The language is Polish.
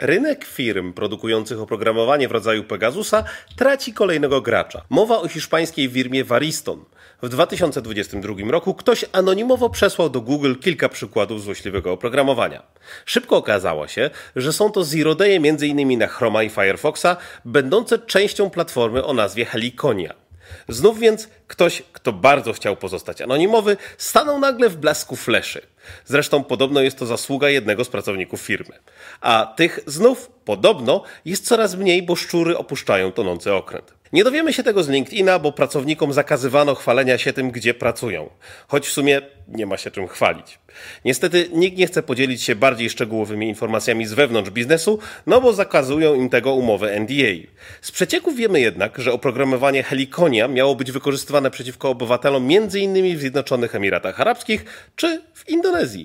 Rynek firm produkujących oprogramowanie w rodzaju Pegasusa traci kolejnego gracza. Mowa o hiszpańskiej firmie Variston. W 2022 roku ktoś anonimowo przesłał do Google kilka przykładów złośliwego oprogramowania. Szybko okazało się, że są to zero daye m.in. na Chroma i Firefoxa, będące częścią platformy o nazwie Heliconia. Znów więc ktoś, kto bardzo chciał pozostać anonimowy, stanął nagle w blasku fleszy. Zresztą podobno jest to zasługa jednego z pracowników firmy. A tych znów podobno jest coraz mniej, bo szczury opuszczają tonący okręt. Nie dowiemy się tego z LinkedIna, bo pracownikom zakazywano chwalenia się tym, gdzie pracują. Choć w sumie nie ma się czym chwalić. Niestety nikt nie chce podzielić się bardziej szczegółowymi informacjami z wewnątrz biznesu, no bo zakazują im tego umowy NDA. Z przecieków wiemy jednak, że oprogramowanie Heliconia miało być wykorzystywane przeciwko obywatelom m.in. w Zjednoczonych Emiratach Arabskich czy w Indonezji. beleza.